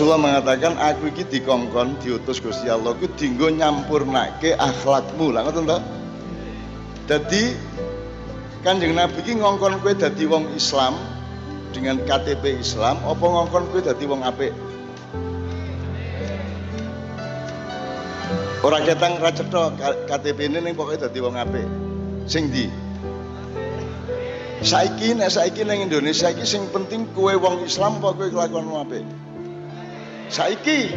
Rasulullah mengatakan aku iki dikongkon diutus Gusti Allah ku dinggo nyampurnake akhlakmu. Lah ngoten to? Dadi Kanjeng Nabi ki ngongkon kowe dadi wong Islam dengan KTP Islam apa ngongkon kowe dadi wong apik? Ora ketang ra cetha KTP ini ning pokoke dadi wong apik. Sing ndi? Saiki nek saiki ning Indonesia iki sing penting kowe wong Islam apa kowe kelakuan wong apik? Saiki.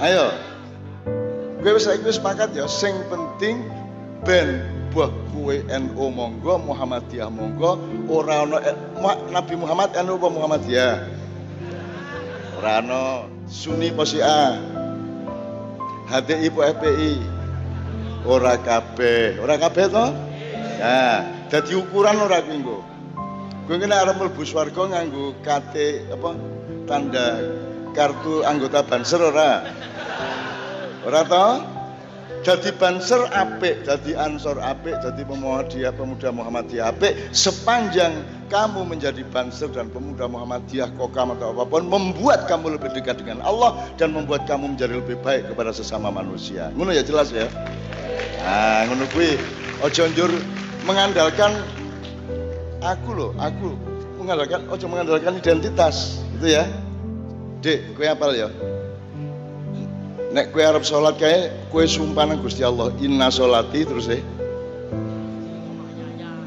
Ayo. Wis saiki wis sepakat ya sing penting ben buah kue NU monggo Muhammadiyah monggo ora ana eh, Nabi Muhammad NU apa Muhammadiyah? Ora ana Sunni apa Syiah? HTI apa FPI ora kabeh. Ora kabeh to? Nah dadi ukuran ora kuwi nggo kowe kena arep mlebu swarga nganggo KT apa tanda kartu anggota banser ora ora to jadi banser apik, jadi ansor apik, jadi pemuda pemuda Muhammadiyah apik sepanjang kamu menjadi banser dan pemuda Muhammadiyah kokam atau apa pun membuat kamu lebih dekat dengan Allah dan membuat kamu menjadi lebih baik kepada sesama manusia. Ngono ya jelas ya. Nah, ngono kuwi ojo mengandalkan aku loh, aku mengandalkan ojo mengandalkan identitas, gitu ya. Dek, kue apal ya? Nek kue Arab sholat kayak kue sumpah nang Gusti Allah inna sholati terus eh.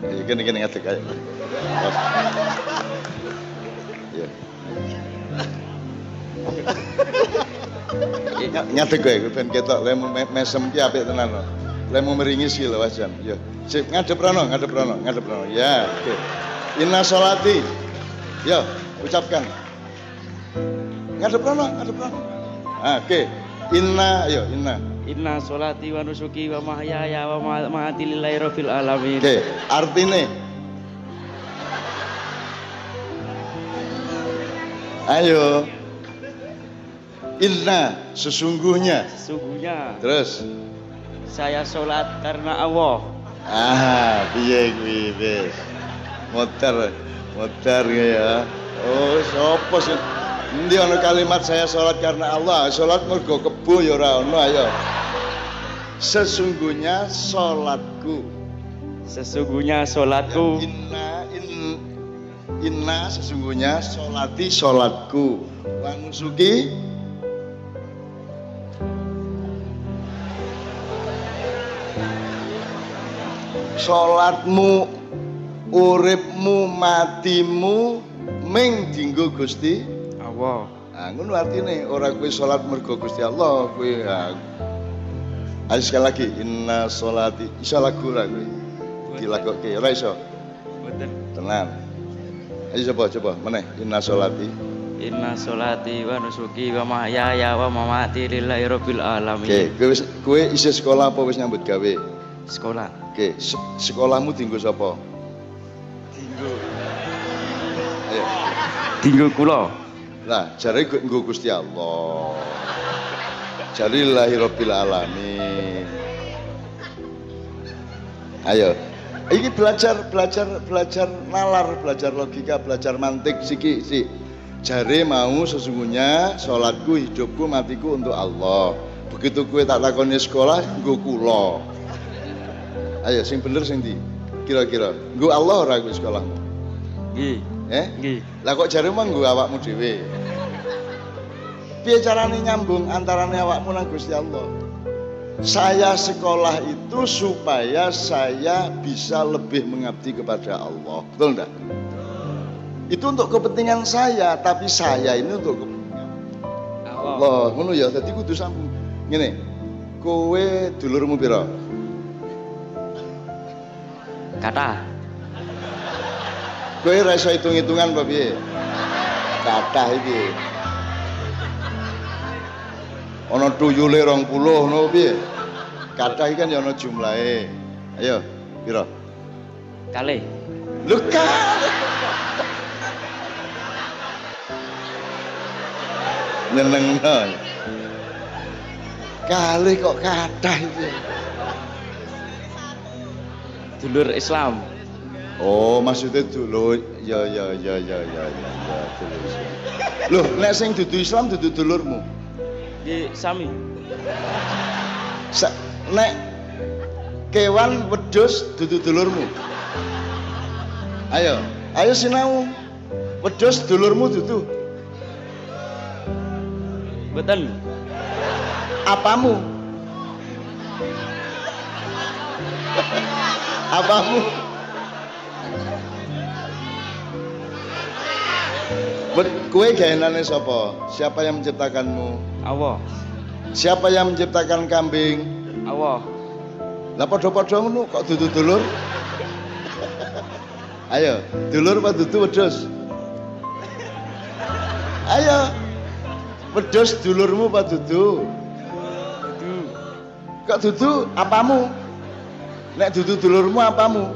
Ya gini gini ngadeg kayak. Ya. Ngadeg kowe ben ketok lemu mesem ki apik tenan. Lemu meringis ki lho wajan. Ya. Sip ngadep rono, ngadep rono, ngadep rono. Ya, oke. Inna sholati. Ya, ucapkan. Ngadep rono, ngadep rono. Ah, oke. Okay. Inna ayo inna. Inna sholati wa nusuki wa mahyaya wa mamati lillahi rabbil alamin. Oke, artine Ayo. Inna sesungguhnya. Sesungguhnya. Terus saya sholat karena Allah. Ah, piye kuwi Motor, motor ya. Oh, sapa sih? Endi ana kalimat saya sholat karena Allah, sholat mergo kebo ya ora ono ayo. Sesungguhnya sholatku. Sesungguhnya sholatku. Ya, inna in, inna sesungguhnya sholati sholatku. Wa nusuki Sholatmu, uripmu, matimu, ming dinggo Gusti Allah. Nah, ngono artine ora kowe salat mergo Gusti Allah, kowe. Ayo sekali lagi, inna sholati, iso lagu ora kowe? Dilagokke, ora iso. Mboten. Tenan. Ayo coba coba meneh inna sholati. Inna sholati wa nusuki wa mahyaya wa mamati lillahi rabbil alamin. Oke, kowe kowe isih sekolah apa wis nyambut gawe? Sekolah. Oke, se sekolahmu tinggo sapa? Tinggu kula. Lah, jare nggo Gusti Allah. Jare lillahi rabbil alamin. Ayo. Iki belajar belajar belajar nalar, belajar logika, belajar mantik siki si. Jare mau sesungguhnya salatku, hidupku, matiku untuk Allah. Begitu kue tak takoni sekolah, nggo kula. Ayo sing bener sing ndi? Kira-kira nggo Allah kuwi sekolahmu? Nggih. Eh? Nggih. Lah kok jare nggo awakmu dhewe? Piye carane nyambung antarane awakmu nang Gusti Allah? Saya sekolah itu supaya saya bisa lebih mengabdi kepada Allah. Betul enggak? Itu untuk kepentingan saya, tapi saya ini untuk kepentingan Allah. Ngono ya, dadi kudu sambung. Ngene. Kowe dulurmu pira? Kata. Kowe ora iso hitung-hitungan apa piye? Kathah iki. Ana tuyule 20 ngono piye? Kathah iki kan ya ana jumlahe. Ayo, pira? Kali. Lho kan. Nyenengno. Kali kok kathah iki. Dulur Islam. Oh, maksudnya dulu ya ya ya ya ya ya ya terus. Loh, nek sing dudu Islam dudu dulurmu. Di sami. Sa nek kewan wedhus dudu dulurmu. Ayo, ayo sinau. Wedhus dulurmu dudu. Boten. Apamu? Apamu? Kue gaenane sapa? Siapa yang menciptakanmu? Allah. Siapa yang menciptakan kambing? Allah. Lah padha-padha ngono kok dudu dulur? Ayo, dulur apa dudu wedhus? Ayo. Wedhus dulurmu apa dudu? Dudu. Kok dudu apamu? Nek dudu dulurmu apamu?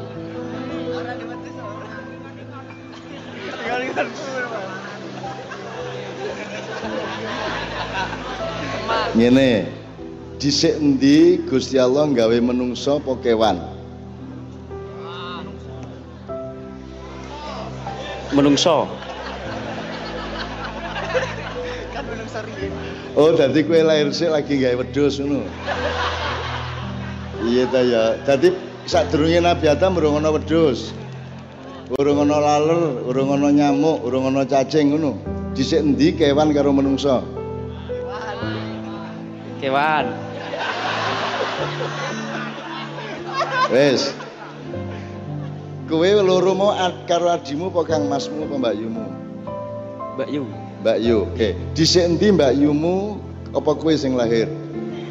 Ngene. Dhisik endi Gusti Allah gawe menungso apa kewan? Menungso. Oh, dadi kowe lahir sik lagi gawe wedhus ngono. Iya ta ya. Dadi sadurunge Nabi Adam urung ana wedhus. Urung ana laler, urung ana nyamuk, urung ana cacing ngono. Dhisik endi kewan karo menungso? Kewan. Wis. Kowe loro mau karo adimu apa Kang Masmu apa Mbak Yumu? Mbak Yu. Mbak Yu. Oke, dhisik endi Mbak Yumu apa kowe sing lahir?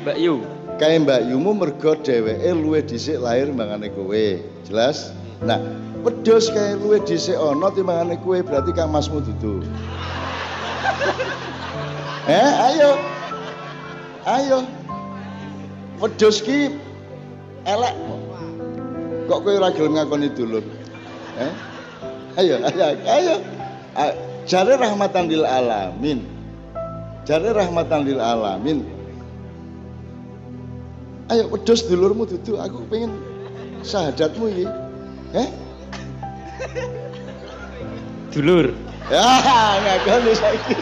Mbak Yu. Kae Mbak Yumu mergo dheweke luwih dhisik lahir mbangane kowe. Jelas? Nah, wedhus kae luwih dhisik ana timbangane kowe berarti Kang Masmu dudu. Eh, ayo. Ayo. Wedhus ki elek kok. Kok kowe ora gelem ngakoni dulur? Eh? Ayo, ayo, ayo. A- Jare rahmatan lil alamin. Jare rahmatan lil alamin. Ayo wedhus dulurmu dudu, aku pengen sahadatmu iki. Eh? Dulur. Ya, ngakoni saiki.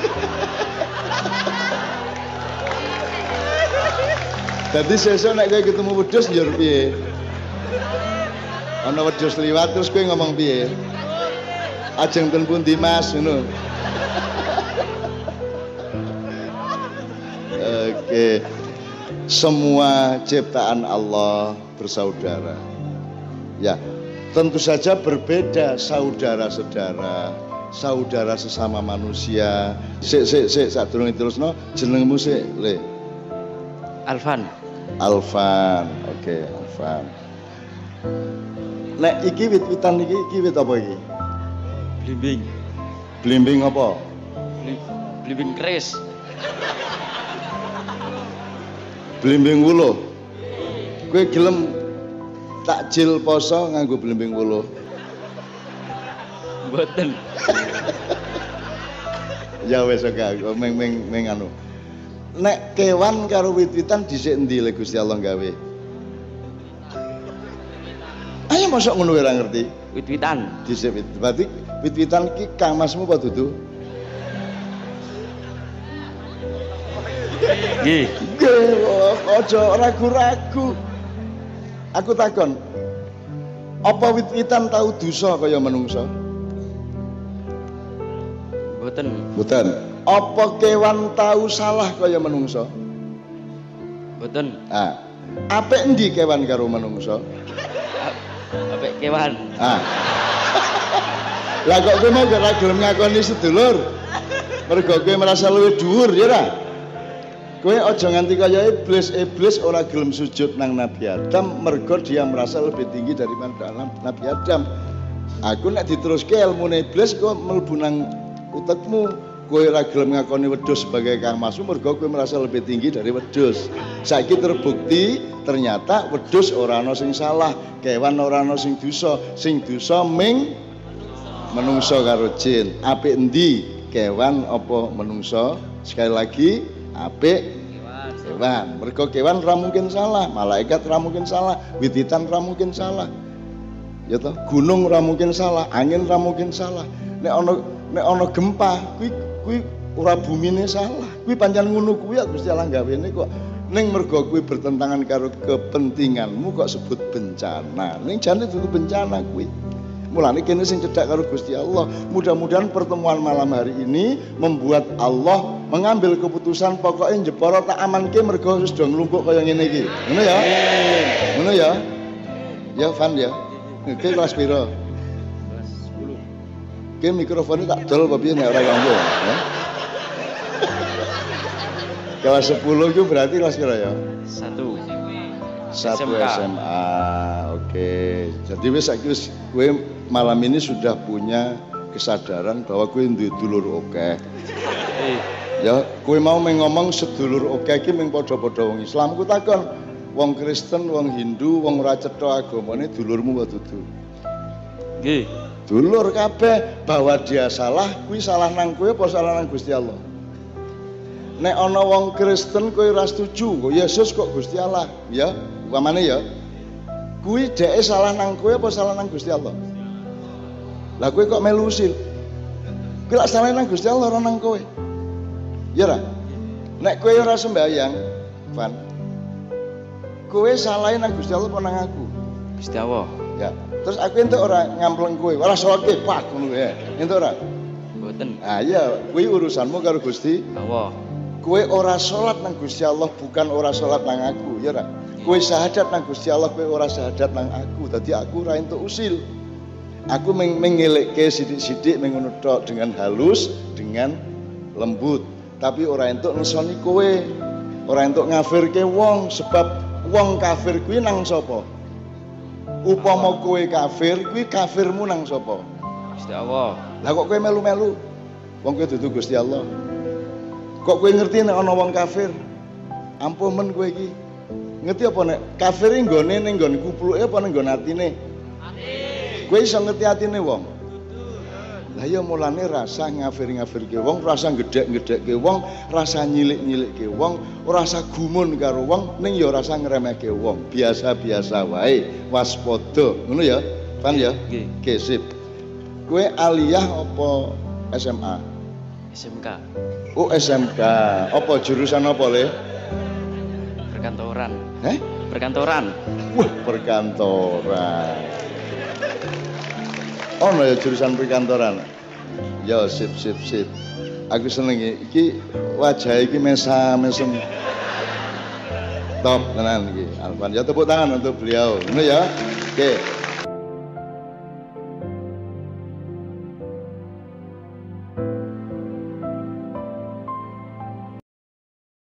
Dadi sesuk nek kowe ketemu wedhus njur piye? Ana wedhus liwat terus kowe ngomong piye? Ajeng ten pundi Mas ngono. Oke. Semua ciptaan Allah bersaudara. Ya, tentu saja berbeda saudara-saudara, saudara sesama manusia. Sik sik sik sadurunge terusno jenengmu sik, Le. Alvan. Alvan. Oke, Alvan. Nek iki wit-witan iki iki wit apa iki? Blimbing. Blimbing apa? Bli- Blimbing keris. Blimbing wuluh. Kowe gelem takjil poso nganggo blimbing wuluh. Boten. Ya wis oke, meng meng meng anu. Nek kewan karo wit-witan dhisik endi le Gusti Allah gawe? Ayo mosok ngono ora ngerti. Wit-witan. Dhisik wit. Berarti wit-witan iki Kang Masmu apa dudu? Nggih. Nggih, aja ragu-ragu. Aku takon. Apa wit-witan tau dosa kaya menungso? Boten. Mboten. Apa kewan tau salah kaya menungso? Boten. Ah. Apik endi kewan karo menungso? Apik kewan. Ah. Lah kok kowe mau ora gelem ngakoni sedulur? Mergo kowe merasa luwih dhuwur ya ora? Kowe aja nganti kaya iblis, iblis ora gelem sujud nang Nabi Adam mergo dia merasa lebih tinggi daripada Nabi Adam. Aku nek diteruske ilmune iblis kok mlebu nang utekmu. Kowe ora gelem ngakoni wedhus sebagai Kang Masu mergo kowe merasa lebih tinggi dari wedhus. Saiki terbukti ternyata wedhus ora ana sing salah, kewan ora ana sing dosa, sing dosa ming menungso karo jin. Apik endi? Kewan apa menungso? Sekali lagi, apik kewan. Mergo kewan ra mungkin salah, malaikat ra mungkin salah, wititan ra mungkin salah. Ya toh, gunung ora mungkin salah, angin ora mungkin salah. Nek ana nek ana gempa, kuwi kuwi ora bumine salah. Kuwi pancen ngono kuwi ya Gusti Allah gawene kok ning mergo kuwi bertentangan karo kepentinganmu kok sebut bencana. Ning jane itu bencana kuwi. Mulane kene sing cedhak karo Gusti Allah. Mudah-mudahan pertemuan malam hari ini membuat Allah mengambil keputusan pokoknya jepara tak amanke mergo wis do nglumpuk kaya ngene iki. Ngono ya? Ngono ya? Ya Van ya. Oke kelas piro? Kelas 10. Oke mikrofonnya tak dol apa piye nek ora ganggu ya. Kelas 10 itu berarti kelas piro ya? Satu. Satu SMK. SMA. Oke. Jadi wis saiki wis kowe malam ini sudah punya kesadaran bahwa kowe duwe dulur oke. Eh, Ya, kowe mau meng ngomong sedulur oke iki mung padha-padha wong Islam ku takon. Wong Kristen, wong Hindu, wong ora cetha agamane dulurmu apa dudu? nggih. Dulur kabeh bahwa dia salah, kuwi salah nang kowe apa salah nang Gusti Allah? Nek ana wong Kristen kowe ora setuju, kok Yesus kok Gusti Allah, ya? Umpamane ya. Kuwi dheke salah nang kowe apa salah nang Gusti Allah? Lah kowe kok melu usil? Lak salah nang Gusti Allah ora nang kowe. Ya ora? Nek kowe ora sembahyang, Van. Kowe salahin nang Gusti Allah apa nang aku? Gusti Allah. Ya. Terus aku entuk ora ngampleng kowe, ora salate pak ngono ya. Entuk ora? Mboten. Ah iya, kuwi urusanmu karo Gusti. Allah. Kowe ora salat nang Gusti Allah, bukan ora salat nang aku, ya ora? Kowe syahadat nang Gusti Allah, kowe ora syahadat nang aku. Dadi aku ora entuk usil. Aku meng mengelekke sithik-sithik mengono tok dengan halus, dengan lembut. Tapi ora entuk nesoni kowe. Ora entuk ngafirke wong sebab wong kafir kuwi nang sapa? Upama kowe kafir, kuwi kafirmu nang sapa? Gusti Allah. Lah kok kowe melu-melu? Wong kowe dudu Gusti Allah. Kok kowe ngerti nek ana wong kafir? Ampun men kowe iki. Ngerti apa nek kafir nggone ning nggon kupluke apa ning nggon atine? Kowe iso ngerti atine wong. Lah ya mulane rasa ngafir-ngafirke wong, rasa gedhek-gedhekke wong, rasa nyilik-nyilikke wong, rasa gumun karo wong, ning ya rasa ngremehke wong. Biasa-biasa wae, waspada. Ngono ya? Pan ya? Nggih. Oke, sip. Kowe aliyah apa SMA? SMK. Oh, SMK. Apa jurusan apa, Le? Perkantoran. Heh? Perkantoran. Wah, perkantoran. Ono ya jurusan perkantoran. Ya, sip sip sip. Aku seneng iki. Iki wajah iki mesa mesem. Top tenan iki. Alvan ya tepuk tangan untuk beliau. Ngono ya. Oke.